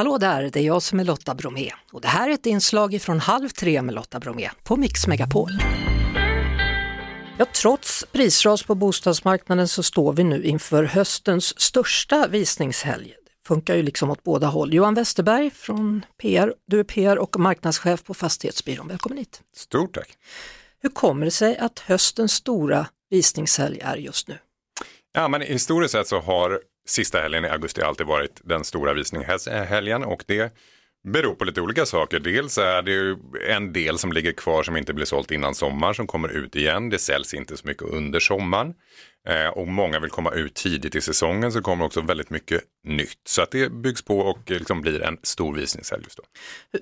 Hallå där, det är jag som är Lotta Bromé och det här är ett inslag från Halv tre med Lotta Bromé på Mix Megapol. Ja, trots prisras på bostadsmarknaden så står vi nu inför höstens största visningshelg. Det funkar ju liksom åt båda håll. Johan Westerberg från PR, du är PR och marknadschef på Fastighetsbyrån. Välkommen hit! Stort tack! Hur kommer det sig att höstens stora visningshelg är just nu? Ja, men historiskt sett så har sista helgen i augusti alltid varit den stora visningshelgen och det beror på lite olika saker. Dels är det ju en del som ligger kvar som inte blir sålt innan sommar som kommer ut igen. Det säljs inte så mycket under sommaren. Eh, och många vill komma ut tidigt i säsongen så kommer också väldigt mycket nytt. Så att det byggs på och eh, liksom blir en stor visningshelg just då.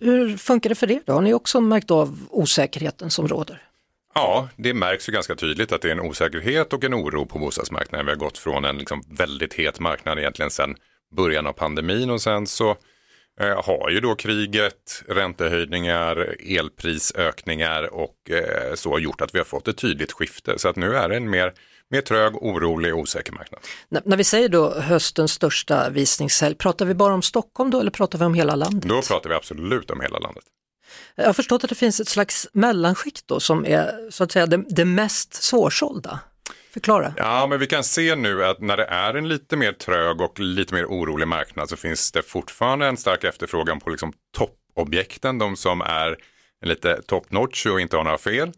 Hur funkar det för er då? Har ni också märkt av osäkerheten som råder? Ja, det märks ju ganska tydligt att det är en osäkerhet och en oro på bostadsmarknaden. Vi har gått från en liksom väldigt het marknad egentligen sedan början av pandemin och sen så eh, har ju då kriget, räntehöjningar, elprisökningar och eh, så gjort att vi har fått ett tydligt skifte. Så att nu är det en mer, mer trög, orolig och osäker marknad. N när vi säger då höstens största visningshelg, pratar vi bara om Stockholm då eller pratar vi om hela landet? Då pratar vi absolut om hela landet. Jag har förstått att det finns ett slags mellanskikt då som är så att säga det, det mest svårsålda. Förklara. Ja, men vi kan se nu att när det är en lite mer trög och lite mer orolig marknad så finns det fortfarande en stark efterfrågan på liksom toppobjekten, de som är lite top notch och inte har några fel.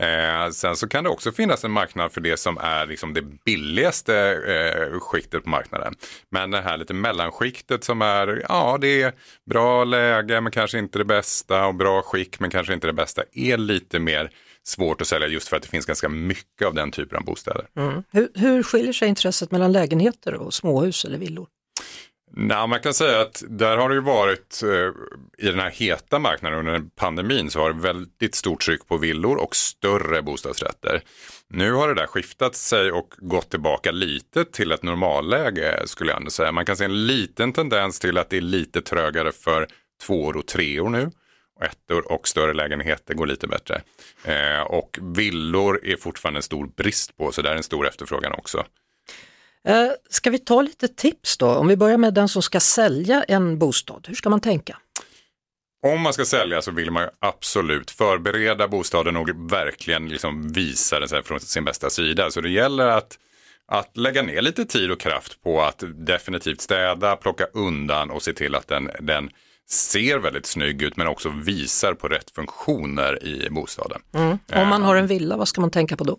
Eh, sen så kan det också finnas en marknad för det som är liksom det billigaste eh, skiktet på marknaden. Men det här lite mellanskiktet som är, ja det är bra läge men kanske inte det bästa och bra skick men kanske inte det bästa är lite mer svårt att sälja just för att det finns ganska mycket av den typen av bostäder. Mm. Hur, hur skiljer sig intresset mellan lägenheter och småhus eller villor? Nej, man kan säga att där har det ju varit eh, i den här heta marknaden under pandemin så har det väldigt stort tryck på villor och större bostadsrätter. Nu har det där skiftat sig och gått tillbaka lite till ett normalläge skulle jag ändå säga. Man kan se en liten tendens till att det är lite trögare för tvåor och treor nu. Och ettor och större lägenheter går lite bättre. Eh, och villor är fortfarande en stor brist på, så där är en stor efterfrågan också. Eh, ska vi ta lite tips då? Om vi börjar med den som ska sälja en bostad, hur ska man tänka? Om man ska sälja så vill man absolut förbereda bostaden och verkligen liksom visa den från sin bästa sida. Så det gäller att, att lägga ner lite tid och kraft på att definitivt städa, plocka undan och se till att den, den ser väldigt snygg ut men också visar på rätt funktioner i bostaden. Mm. Om man har en villa, vad ska man tänka på då?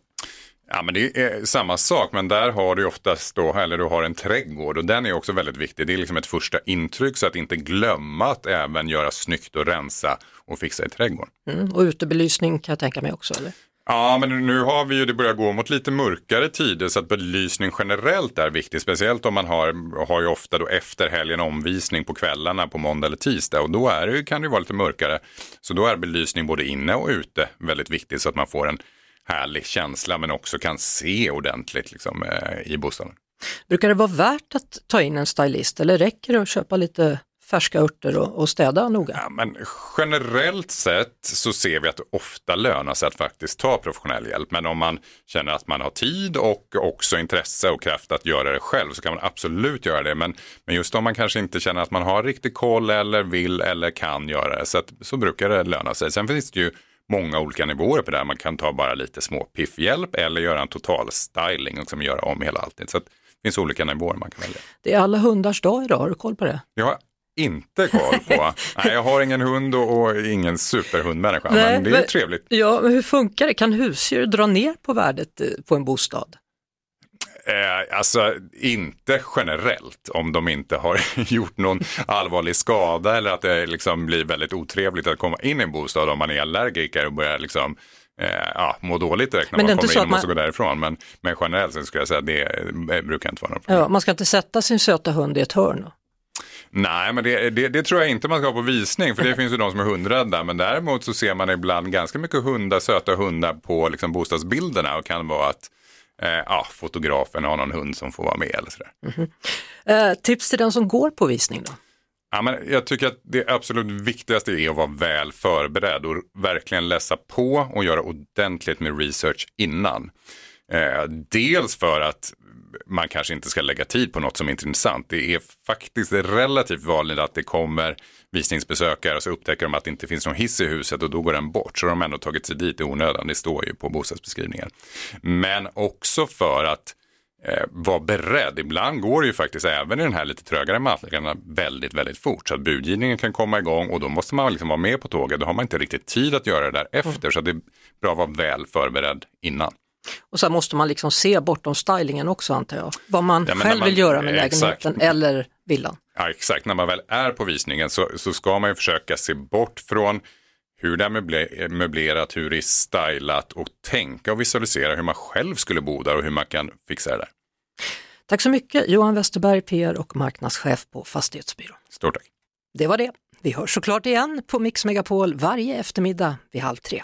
Ja men det är samma sak men där har du oftast då, eller du har en trädgård och den är också väldigt viktig. Det är liksom ett första intryck så att inte glömma att även göra snyggt och rensa och fixa i trädgården. Mm, och utebelysning kan jag tänka mig också eller? Ja, men nu har vi ju, det börjar gå mot lite mörkare tider så att belysning generellt är viktigt. Speciellt om man har, har ju ofta då efter helgen omvisning på kvällarna på måndag eller tisdag och då är det, kan det ju vara lite mörkare. Så då är belysning både inne och ute väldigt viktigt så att man får en härlig känsla men också kan se ordentligt liksom, eh, i bostaden. Brukar det vara värt att ta in en stylist eller räcker det att köpa lite färska örter och, och städa noga? Ja, men generellt sett så ser vi att det ofta lönar sig att faktiskt ta professionell hjälp. Men om man känner att man har tid och också intresse och kraft att göra det själv så kan man absolut göra det. Men, men just om man kanske inte känner att man har riktig koll eller vill eller kan göra det så, att, så brukar det löna sig. Sen finns det ju många olika nivåer på det här. Man kan ta bara lite små piffhjälp eller göra en total styling och liksom göra om hela allting. Så det finns olika nivåer man kan välja. Det är alla hundars dag idag, har du koll på det? Jag har inte koll på. Nej, jag har ingen hund och, och ingen superhundmänniska, Nej, men det är men, trevligt. Ja, men hur funkar det? Kan husdjur dra ner på värdet eh, på en bostad? Eh, alltså inte generellt om de inte har gjort någon allvarlig skada eller att det liksom blir väldigt otrevligt att komma in i en bostad om man är allergiker och börjar liksom eh, ja, må dåligt direkt när men man kommer in och måste man... gå därifrån. Men, men generellt så skulle jag säga att det, det brukar inte vara något problem. Ja, man ska inte sätta sin söta hund i ett hörn? Nej, men det, det, det, tror jag inte man ska ha på visning, för det finns ju de som är hundrädda. Men däremot så ser man ibland ganska mycket hundar, söta hundar på liksom bostadsbilderna och kan vara att eh, ja, fotografen har någon hund som får vara med eller sådär. Mm -hmm. eh, tips till den som går på visning då? Ja, men jag tycker att det absolut viktigaste är att vara väl förberedd och verkligen läsa på och göra ordentligt med research innan. Eh, dels för att man kanske inte ska lägga tid på något som är intressant. Det är faktiskt relativt vanligt att det kommer visningsbesökare och så upptäcker de att det inte finns någon hiss i huset och då går den bort. Så de har ändå tagit sig dit i onödan, det står ju på bostadsbeskrivningen. Men också för att eh, vara beredd. Ibland går det ju faktiskt även i den här lite trögare marknaderna väldigt, väldigt fort. Så att budgivningen kan komma igång och då måste man liksom vara med på tåget. Då har man inte riktigt tid att göra det där efter. Så det är bra att vara väl förberedd innan. Och sen måste man liksom se bortom stylingen också antar jag. Vad man ja, själv man, vill göra med lägenheten exakt. eller villan. Ja exakt, när man väl är på visningen så, så ska man ju försöka se bort från hur det är möblerat, hur det är stylat och tänka och visualisera hur man själv skulle bo där och hur man kan fixa det där. Tack så mycket Johan Westerberg, PR och marknadschef på Fastighetsbyrån. Stort tack. Det var det. Vi hörs såklart igen på Mix Megapol varje eftermiddag vid halv tre.